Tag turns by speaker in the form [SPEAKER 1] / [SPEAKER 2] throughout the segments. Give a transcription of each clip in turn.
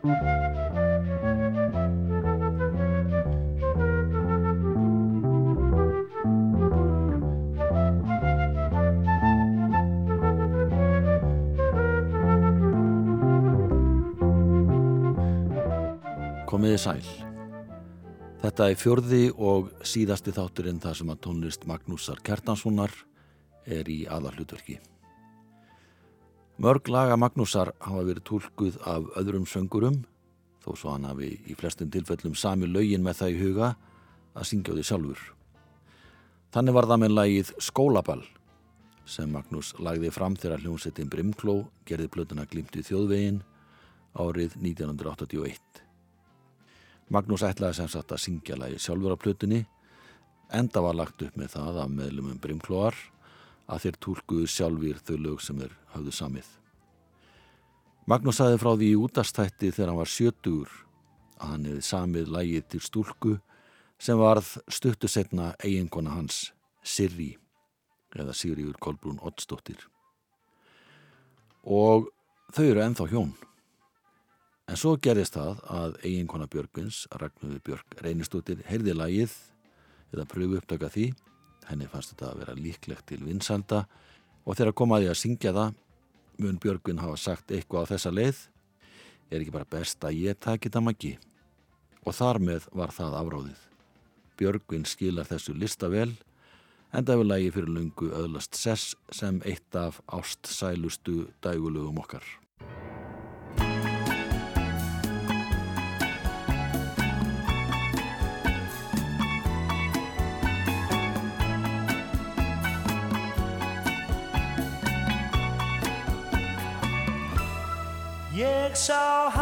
[SPEAKER 1] Komiði sæl. Þetta er fjörði og síðasti þátturinn þar sem að tónlist Magnúsar Kjartanssonar er í aðalhlutverki. Mörg laga Magnúsar hafa verið tólkuð af öðrum söngurum þó svo hann hafi í flestum tilfellum sami laugin með það í huga að syngja því sjálfur. Þannig var það með lagið Skólaball sem Magnús lagði fram þegar hljómsettin Brimkló gerði blötuna Glimti þjóðvegin árið 1981. Magnús ætlaði sem sagt að syngja lagi sjálfur á plötunni enda var lagt upp með það af meðlumum Brimklóar að þeir tólkuðu sjálfur þau lög sem þeir hafðu samið. Magnús saði frá því í útastætti þegar hann var sjötugur að hann hefði samið lagið til stúlku sem varð stuttu setna eiginkona hans Sirri eða Sigriður Kolbrún Ottsdóttir. Og þau eru enþá hjón. En svo gerðist það að eiginkona Björgvins, Ragnhjóður Björg Reynistóttir, heyrði lagið eða pröfu uppdaka því. Henni fannst þetta að vera líklegt til vinsalda og þegar komaði að syngja það mun Björgvin hafa sagt eitthvað á þessa leið er ekki bara best að ég taki það magi og þar með var það afráðið. Björgvin skilar þessu lista vel en það hefur lagi fyrir lungu öðlast sess sem eitt af ástsælustu dægulugum okkar.
[SPEAKER 2] Ég sá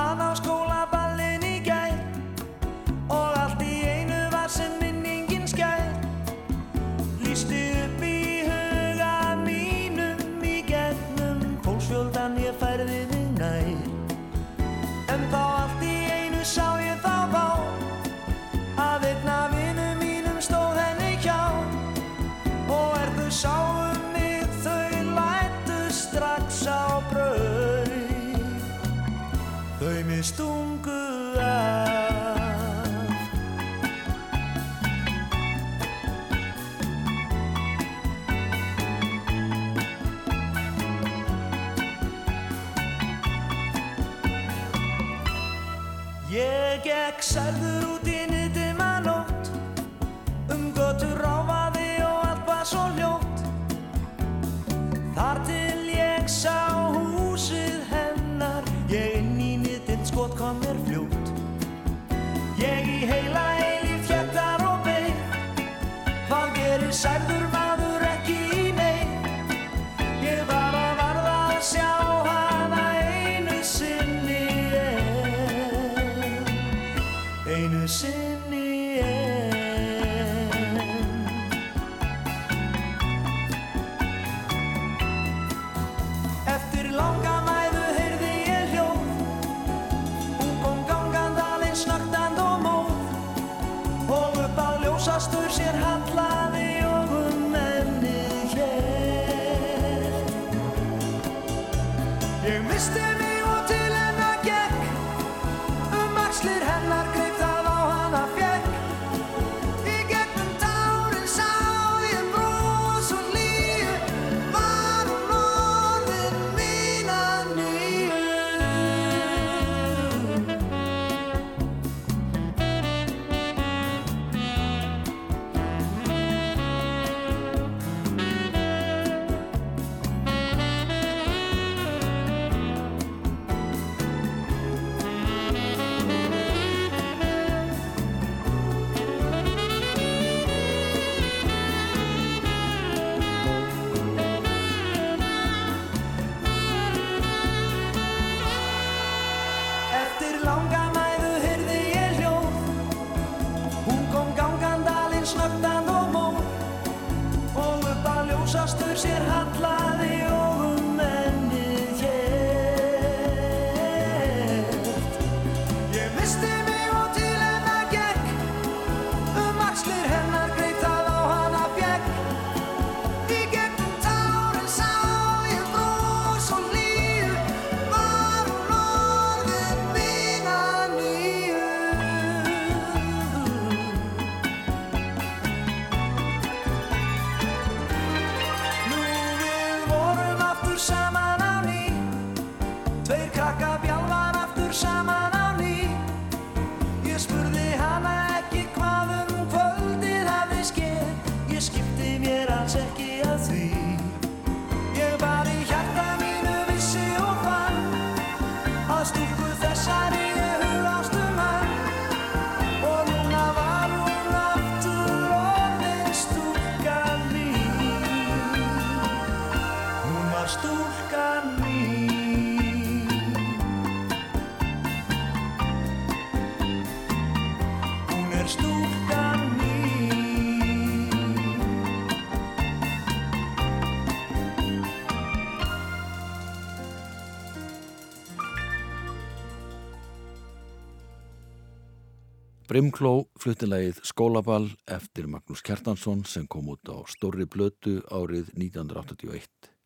[SPEAKER 2] Brimkló fluttilegið Skólaball eftir Magnús Kjartansson sem kom út á Stórri Blötu árið 1981.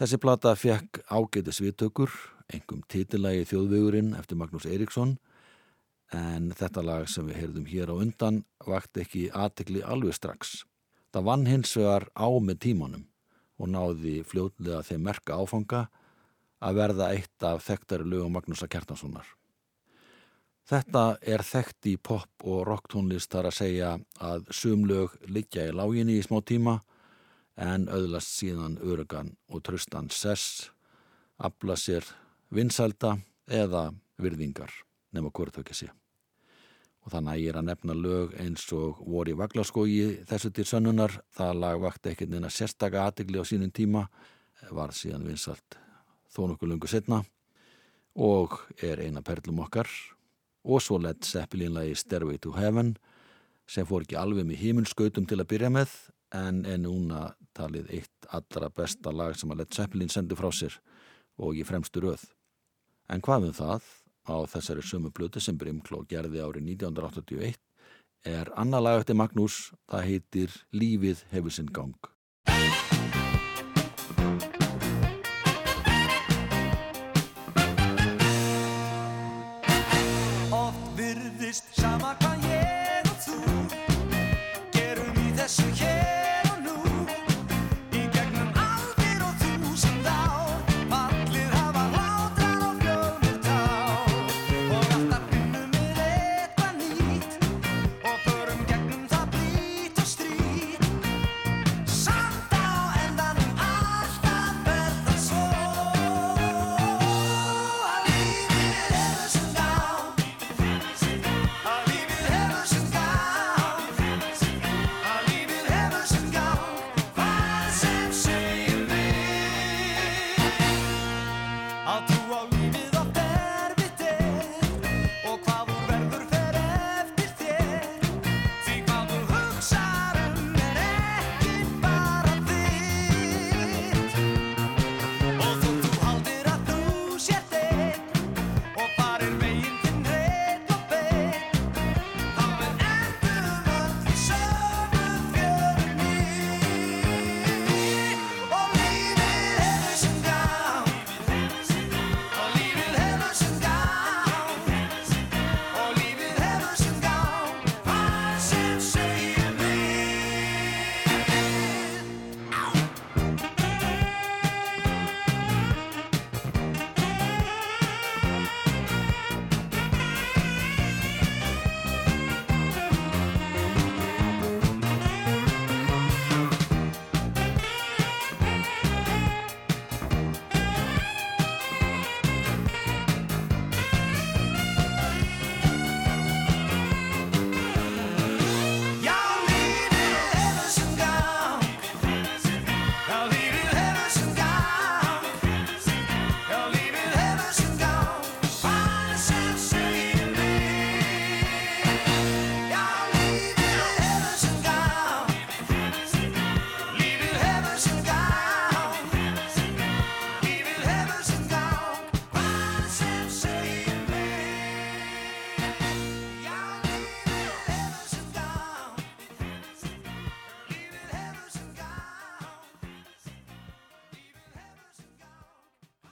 [SPEAKER 2] Þessi plata fekk ágætis viðtökur, engum titillægi Þjóðvegurinn eftir Magnús Eiríksson en þetta lag sem við heyrðum hér á undan vakti ekki aðtekli alveg strax. Það vann hins vegar á með tímanum og náði fljótlega þeim merka áfanga að verða eitt af þekktari lögum Magnúsa Kjartanssonar. Þetta er þekkt í pop og rocktónlist þar að segja að sumlög liggja í láginni í smá tíma en öðlast síðan örugan og tröstan sess, afla sér vinsælda eða virðingar nema hvort þau ekki sé. Og þannig ég er að nefna lög eins og voru í vaglaskógi þessu til sönnunar, það lag vakti ekkert neina sérstaka aðtigli á sínum tíma, var síðan vinsælt þó nokkuð lungu setna og er eina perlum okkar og svo lett Zeppelin-lagi Stairway to Heaven sem fór ekki alveg með hímunskautum til að byrja með en er núna talið eitt allra besta lag sem að Led Zeppelin sendi frá sér og í fremstu röð. En hvað um það á þessari sömu blötu sem Brimkló gerði árið 1981 er annað lag eftir Magnús, það heitir Lífið hefur sinn gang.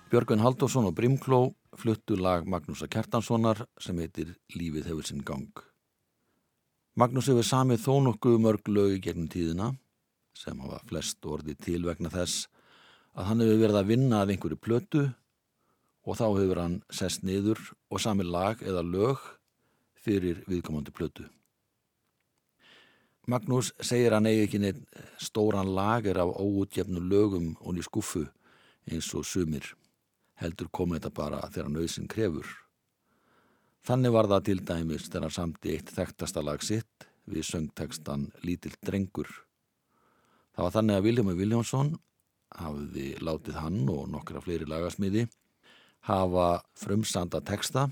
[SPEAKER 2] Björgvin Halldórsson og Brimkló fluttu lag Magnúsa Kjartanssonar sem heitir Lífið hefur sinn gang. Magnús hefur samið þó nokkuð mörg lög í gegnum tíðina sem hafa flest orði til vegna þess að hann hefur verið að vinna að einhverju plötu
[SPEAKER 1] og þá hefur hann sest niður og sami lag eða lög fyrir viðkomandi plötu. Magnús segir hann eigi ekki neitt stóran lager af óutjefnu lögum og ný skuffu eins og sumir. Heldur komið þetta bara þegar nöðsin krefur. Þannig var það til dæmis þegar samti eitt þekktasta lag sitt við söngtekstan Lítill drengur. Það var þannig að Viljámi Viljánsson hafiði látið hann og nokkra fleiri lagasmiði hafa frumsanda teksta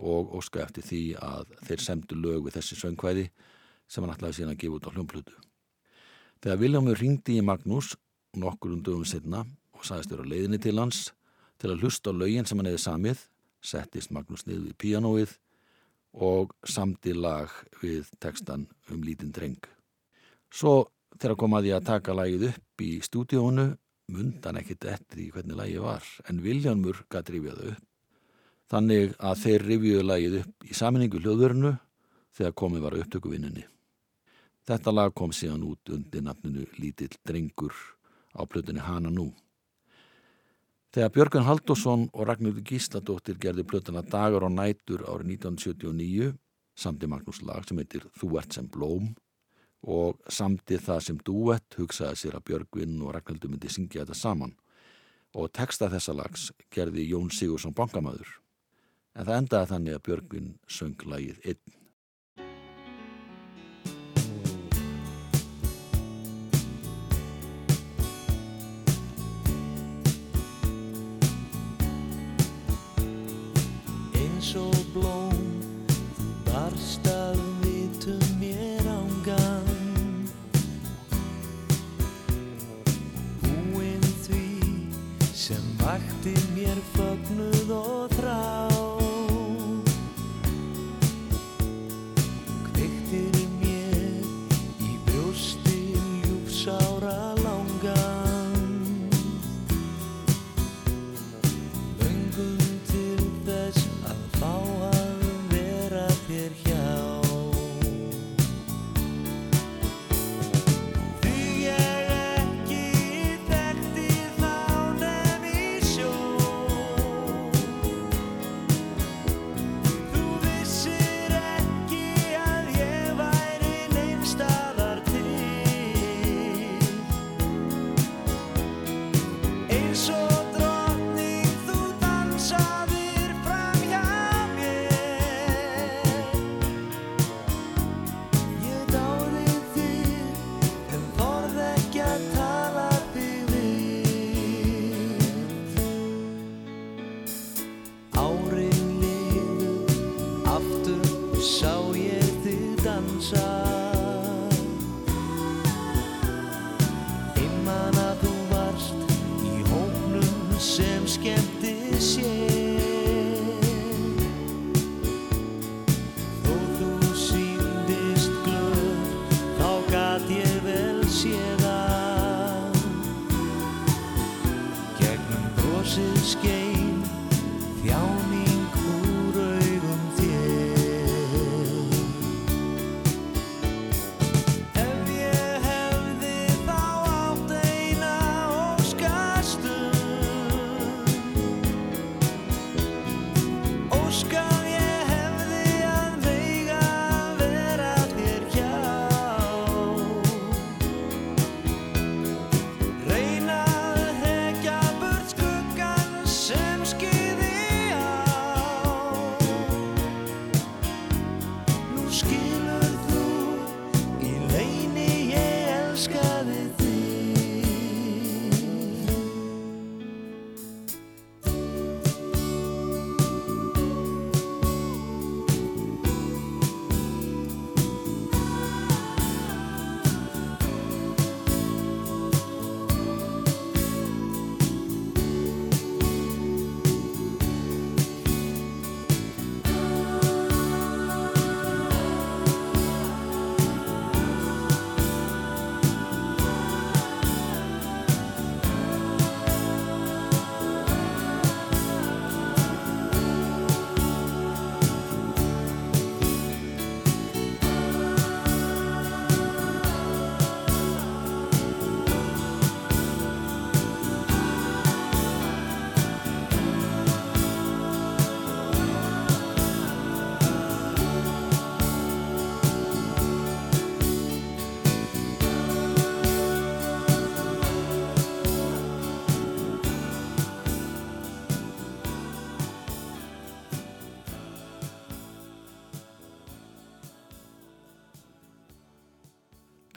[SPEAKER 1] og óska eftir því að þeir semdu lög við þessi söngkvæði sem hann ætlaði síðan að gefa út á hljómplutu. Þegar Viljámur ringdi í Magnús nokkur um dögum setna og sagðist þér á leiðinni til hans til að hlusta á lögin sem hann hefði samið, settist Magnús niður við píanóið og samdi lag við tekstan um lítinn dreng. Svo þegar kom að ég að taka lagið upp í stúdíónu mundan ekkit eftir í hvernig lagið var en Viljámur gæti rifjaðu upp. Þannig að þeir rifjuðu lagið upp í saminningu hljóðurinu þegar komið var upptökuvinninni. Þetta lag kom síðan út undir nafninu Lítill drengur á plötunni Hana nú. Þegar Björgun Haldursson og Ragnhildur Gísladóttir gerði plötuna Dagar og nætur árið 1979 samti Magnús lag sem heitir Þú ert sem blóm og samti það sem duett hugsaði sér að Björgvin og Ragnhildur myndi syngja þetta saman og texta þessa lags gerði Jón Sigursson bankamæður en það endaði þannig að Björgvin söng lagið einn.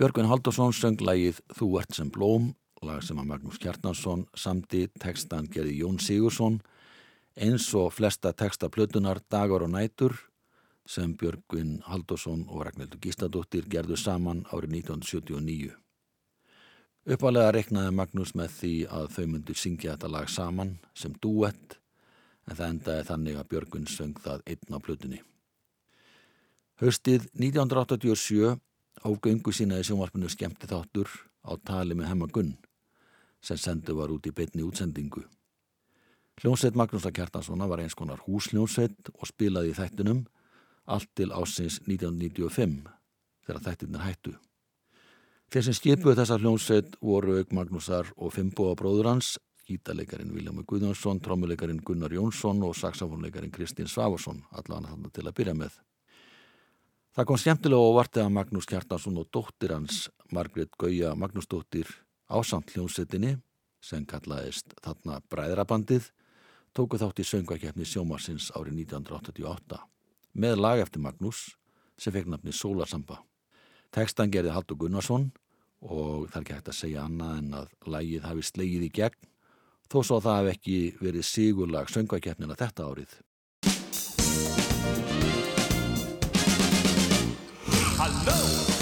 [SPEAKER 1] Björgvin Haldursson söng lægið Þú ert sem blóm, lag sem að Magnús Kjartansson samti tekstan gerði Jón Sigursson eins og flesta teksta plötunar Dagar og nætur sem Björgvin Haldursson og Ragnhildur Gísladóttir gerðu saman árið 1979. Uppalega reknaði Magnús með því að þau myndu syngja þetta lag saman sem duett en það endaði þannig að Björgvin söng það einn á plötunni. Haustið 1987 ágöngu sína í sjónvarpinu skemmti þáttur á tali með Hemma Gunn sem sendu var út í betni útsendingu. Hljónsveit Magnúsa Kjartanssona var eins konar húsljónsveit og spilaði í þættinum allt til ásins 1995 þegar þættinir hættu. Þeir sem skipuð þessa hljónsveit voru auk Magnúsar og Fimboa bróður hans, gítaleikarin Viljámi Guðjónsson, trómuleikarin Gunnar Jónsson og saxofónleikarin Kristín Svafarsson, allan þannig til að byrja með. Það kom skemmtilega óvartið að Magnús Kjartansson og dóttir hans Margret Gauja Magnúsdóttir ásamt hljómsettinni sem kallaðist þarna Bræðrabandið tóku þátt í söngvakefni sjómarsins árið 1988 með lag eftir Magnús sem fekk nafni Sólarsamba. Tekstan gerði Haldur Gunnarsson og það er ekki hægt að segja annað en að lagið hafi slegið í gegn þó svo að það hef ekki verið sigurlag söngvakefnina þetta árið.
[SPEAKER 3] Hello.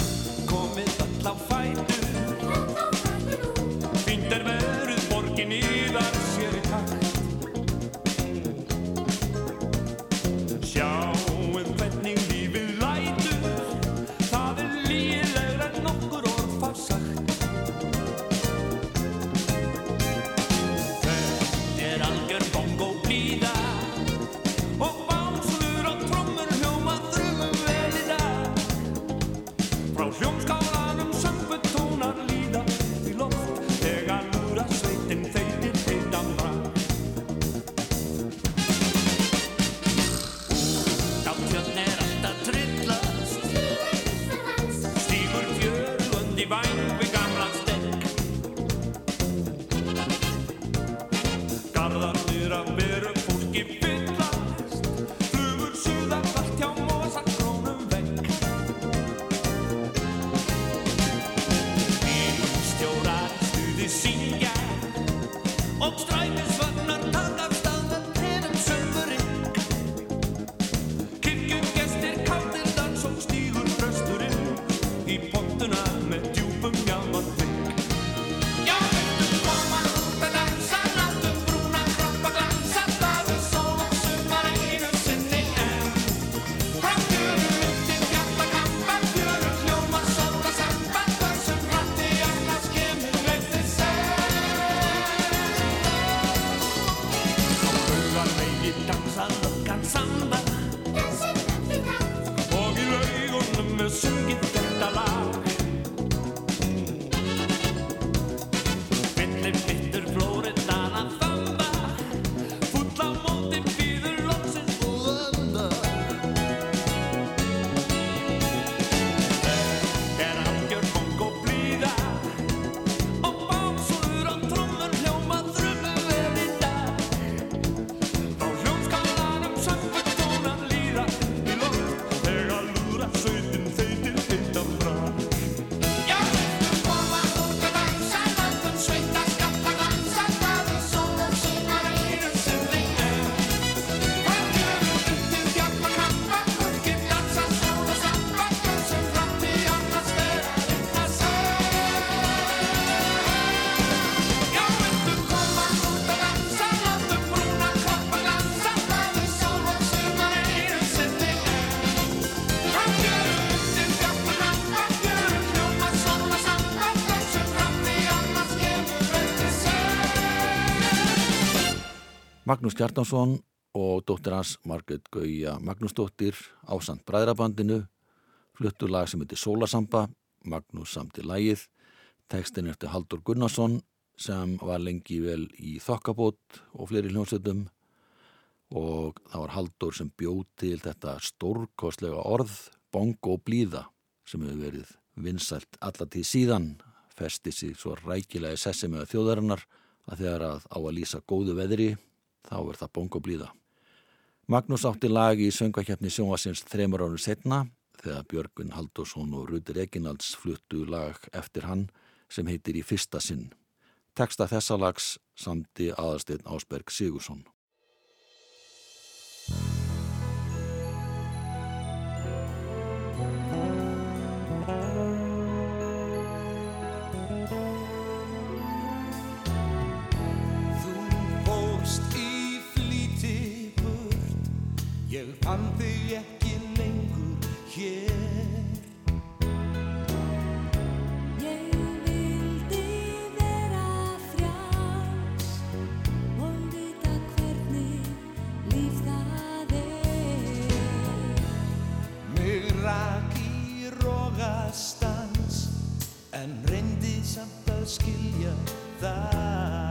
[SPEAKER 1] Magnús Kjartansson og dóttir hans Margret Gauja Magnúsdóttir ásand bræðrabandinu fluttur lag sem heitir Sólasamba. Magnús samti lagið. Tekstin eftir Haldur Gunnarsson sem var lengi vel í þokkabót og fleiri hljómsveitum. Og það var Haldur sem bjóð til þetta stórkostlega orð bongo blíða sem hefur verið vinsælt allatíð síðan. Festi sig svo rækilega í sessi með þjóðarinnar að þegar að á að lýsa góðu veðri þá er það bongo blíða. Magnús átti lag í söngvakefni sjónvasins þremur árum setna þegar Björgun Haldursson og Rudur Eginalds fluttu lag eftir hann sem heitir Í fyrsta sinn. Teksta þessa lags samti aðarsteinn Ásberg Sigursson.
[SPEAKER 2] Fann þig ekki lengur hér.
[SPEAKER 4] Ég
[SPEAKER 2] en reyndi samt að skilja það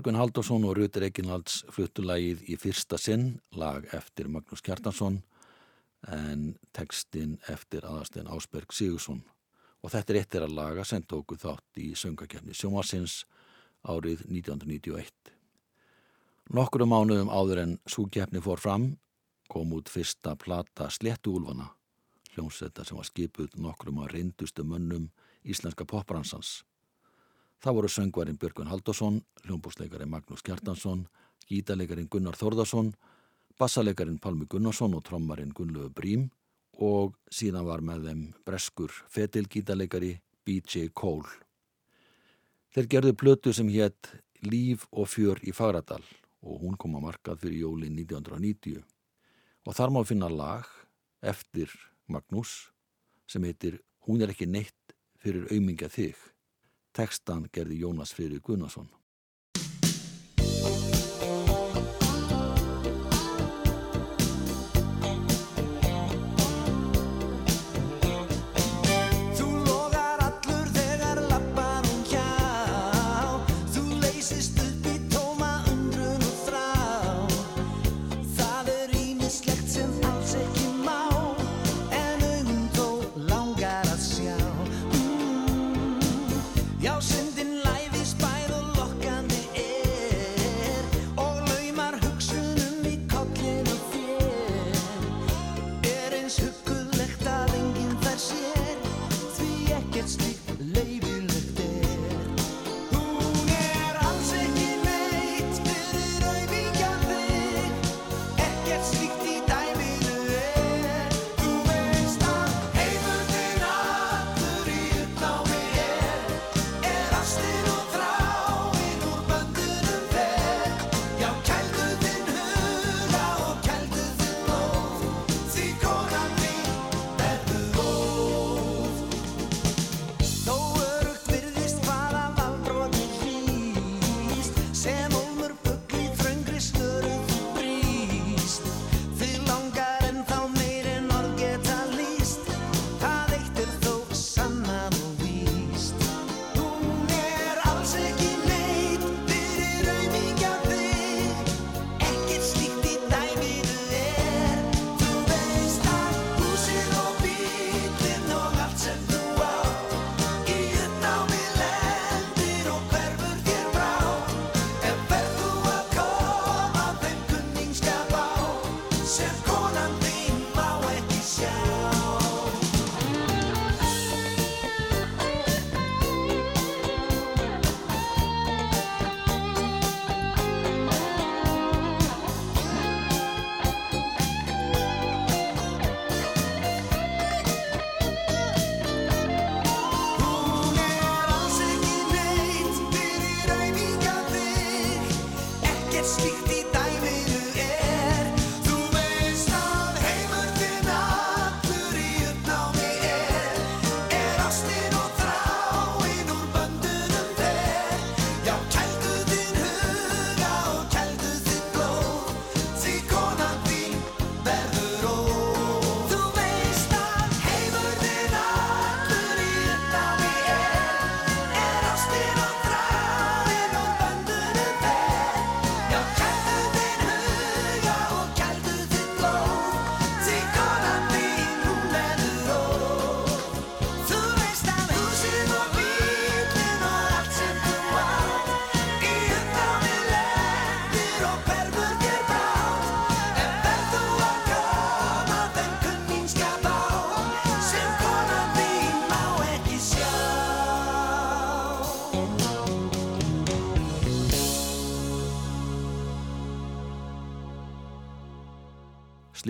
[SPEAKER 1] Björgun Haldursson og Rutur Eginalds fluttulægið í fyrsta sinn, lag eftir Magnús Kjartansson en textin eftir aðastinn Ásberg Sigursson. Og þetta er eittir að laga sem tóku þátt í söngakefni Sjómasins árið 1991. Nokkru mánuðum áður en súkjefni fór fram kom út fyrsta plata Sléttuúlfana, hljómsetta sem var skipuð nokkrum að reyndustu mönnum íslenska popbransans. Það voru söngvarinn Björgun Haldursson, hljómbúsleikarin Magnús Kjartansson, gítarleikarin Gunnar Þórðarsson, bassaleikarin Palmi Gunnarsson og trommarinn Gunnlegu Brím og síðan var með þeim breskur fetilgítarleikari B.J. Cole. Þeir gerðu plötu sem hétt Líf og fjör í Fagradal og hún kom að markað fyrir jólin 1990 og þar má finna lag eftir Magnús sem heitir Hún er ekki neitt fyrir auðmingja þig. Tekstan gerði Jónas Freyri Gunnarsson.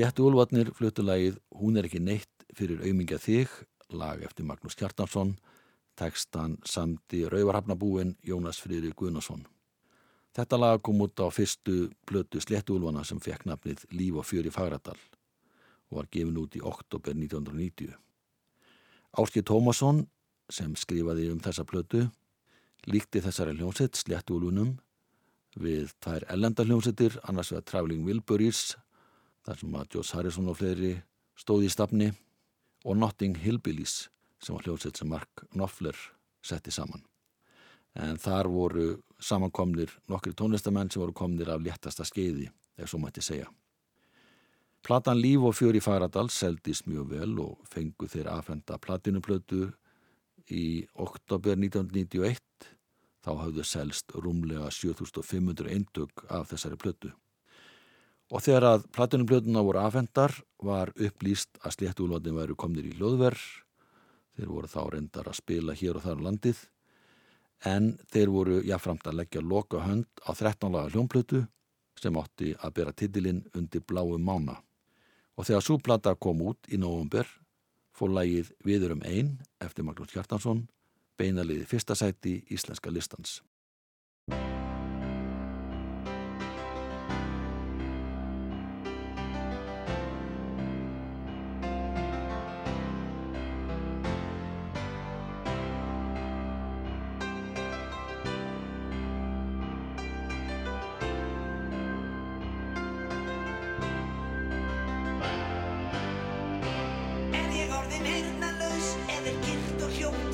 [SPEAKER 1] Sléttu Úlfarnir flutulagið Hún er ekki neitt fyrir aumingja þig, lag eftir Magnús Kjartansson, tekstan samti Rauvarhafnabúin Jónas Friðri Guðnason. Þetta lag kom út á fyrstu blötu Sléttu Úlfarna sem fekk nafnið Líf og fjör í Fagradal og var gefin út í oktober 1990. Áski Tómasson, sem skrifaði um þessa blötu, líkti þessari hljómsett Sléttu Úlfunum við þær ellenda hljómsettir, annars vegar Traveling Wilburys, þar sem að Joss Harrison og fleiri stóði í stafni, og Notting Hillbillies, sem var hljómsett sem Mark Knopfler setti saman. En þar voru samankomnir nokkri tónlistamenn sem voru komnir af léttasta skeiði, ef svo mætti segja. Platan Líf og fjör í Fagradal seldist mjög vel og fengu þeir aðfenda platinuplötu í oktober 1991 þá hafðu selst rúmlega 7500 eindug af þessari plötu. Og þegar að platinuplötuna voru aðfendar var upplýst að sléttúlvatin væru komnir í hljóðverð, þeir voru þá reyndar að spila hér og þar á landið, en þeir voru jáframt að leggja loka hönd á 13 laga hljómplötu sem átti að bera titilinn undir bláu mána. Og þegar súplata kom út í nóvumber fór lægið Viður um einn eftir Magnús Hjartansson beinaliði fyrsta sæti íslenska listans.
[SPEAKER 2] Er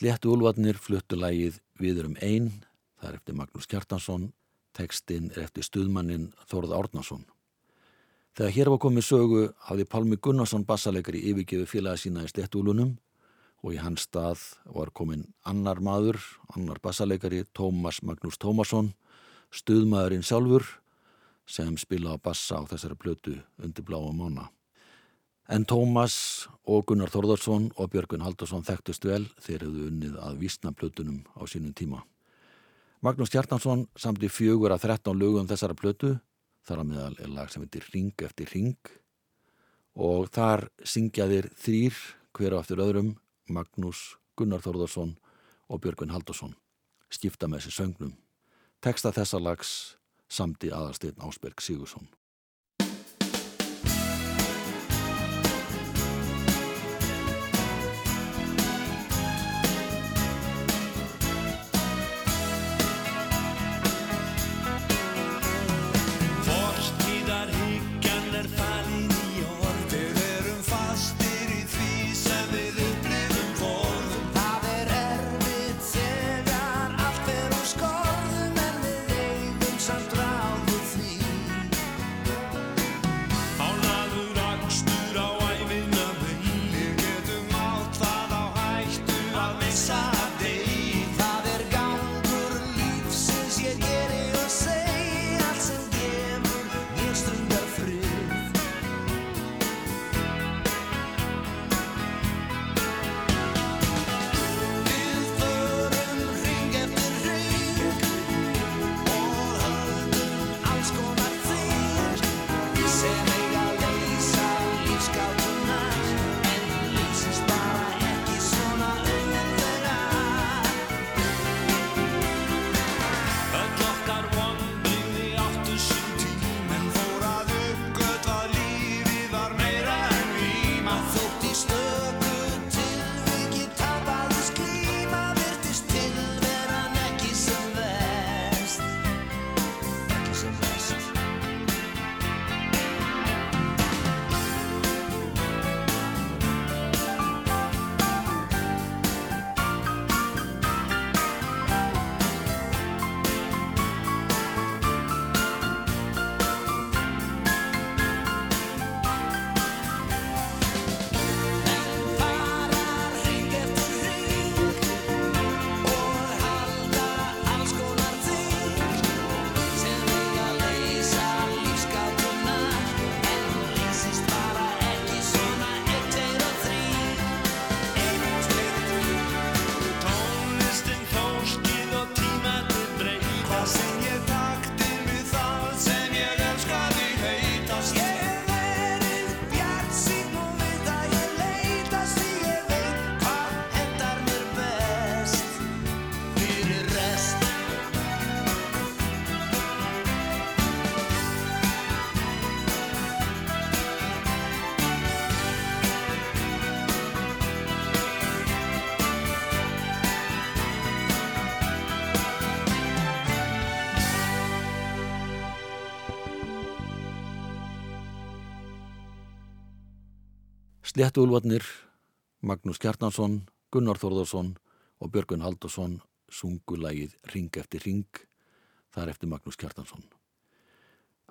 [SPEAKER 1] Sléttu úlvarnir fluttu lægið Við erum ein, það er eftir Magnús Kjartansson, tekstinn er eftir stuðmannin Þórð Árnason. Þegar hér var komið sögu hafði Pálmi Gunnarsson bassaleikari yfirgefi félagi sína í Sléttúlunum og í hans stað var komin annar maður, annar bassaleikari, Tómas Magnús Tómasson, stuðmaðurinn sjálfur sem spila á bassa á þessari plötu undir bláa mána. En Tómas og Gunnar Þórðarsson og Björgun Haldarsson þekktust vel þeir hefðu unnið að vísna plötunum á sínum tíma. Magnús Hjartansson samti fjögur að 13 lögum þessara plötu, þar að meðal er lag sem heitir Ring eftir Ring og þar syngjaðir þrýr hver á eftir öðrum Magnús, Gunnar Þórðarsson og Björgun Haldarsson skipta með þessi söngnum. Teksta þessa lags samti aðarsteinn Ásberg Sigursson. Sléttu úlvarnir, Magnús Kjartansson, Gunnar Þórðarsson og Björgun Haldursson sungu lagið Ring eftir Ring, þar eftir Magnús Kjartansson.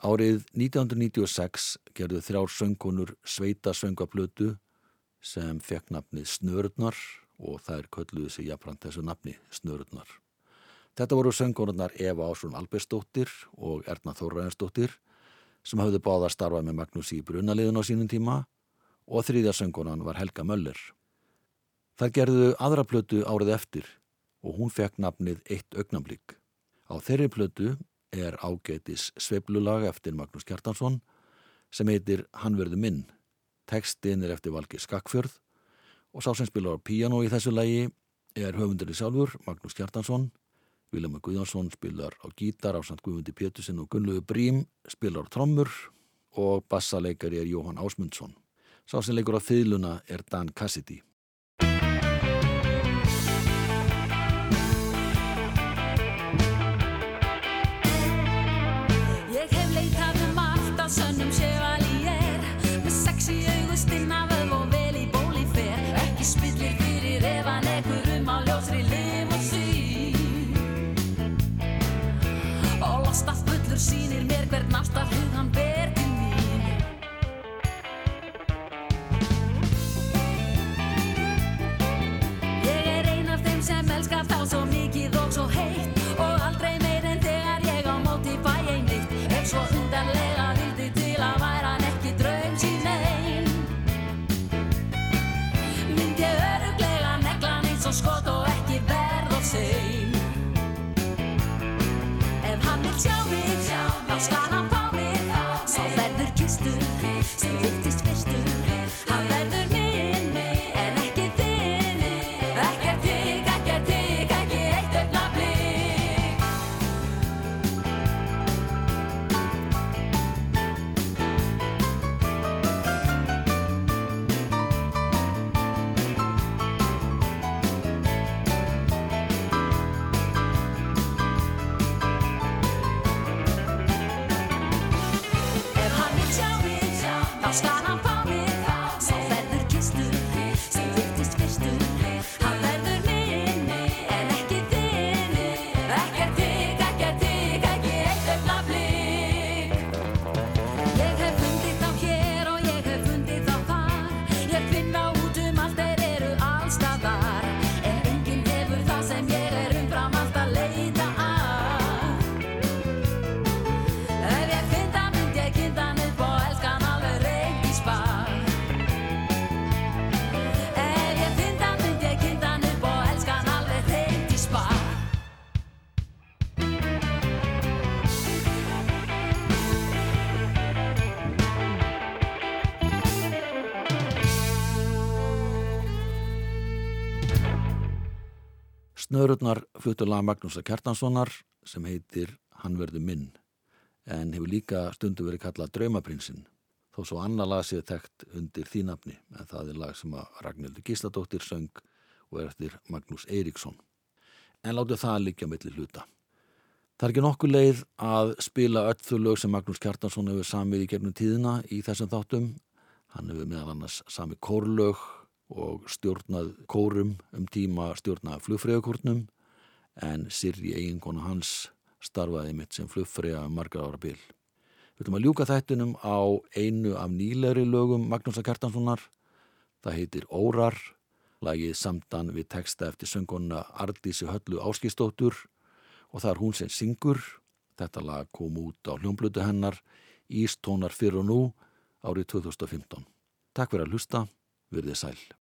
[SPEAKER 1] Árið 1996 gerðu þrjár söngkonur sveita söngaplötu sem fekk nafnið Snörurnar og þær kölluðu sig jafnframt þessu nafni Snörurnar. Þetta voru söngkonurnar Eva Ásson Albersdóttir og Erna Þórræðarsdóttir sem hafðu báða starfað með Magnús í brunaliðun á sínum tíma og þriðja söngkonan var Helga Möller. Þær gerðu aðra plötu árið eftir og hún fekk nafnið Eitt augnamblík. Á þeirri plötu er ágætis sveiflulag eftir Magnús Kjartansson sem heitir Hann verður minn. Tekstinn er eftir Valgi Skakkfjörð og sá sem spilar á píano í þessu lagi er höfundurinn sjálfur Magnús Kjartansson. Vilhelm Guðjónsson spilar á gítar á samt Guðmundi Pétursson og Gunnlegu Brím spilar á trommur og bassaleikari er Jóhann Ásmundsson. Sá sem leikur á fyluna er Dan Cassidy.
[SPEAKER 4] Ég hef leitað um allt á sönnum sjövalí er. Með sexi augustilna vöf og vel í bóli fer. Ekki spillir fyrir evan ekkur um á ljósri lim og sín og losta fullur sínir mér hvern aftar hug. Svo heitt
[SPEAKER 5] Snörurnar fluttu lag Magnúsa Kjartanssonar sem heitir Hann verður minn en hefur líka stundu verið kallað Draumaprinsinn þó svo annar lag séð þekkt undir því nafni en það er lag sem að Ragnhildur Gísladóttir söng og er eftir Magnús Eiríksson. En láttu það líka milli hluta. Það er ekki nokkuð leið að spila öll þau lög sem Magnús Kjartansson hefur samið í gegnum tíðina í þessum þáttum. Hann hefur meðal annars samið kórlög og stjórnað kórum um tíma stjórnað flugfræðakórnum en Sirri eiginkona hans starfaði mitt sem flugfræða margar ára bil. Við ætlum að ljúka þættinum á einu af nýlegri lögum Magnúsa Kjartanssonar. Það heitir Órar, lagið samdan við texta eftir söngona Ardísi Höllu Áskistóttur og það er hún sem syngur. Þetta lag kom út á hljómblutu hennar Ístónar fyrir og nú árið 2015. Takk fyrir að hlusta, verðið sæl.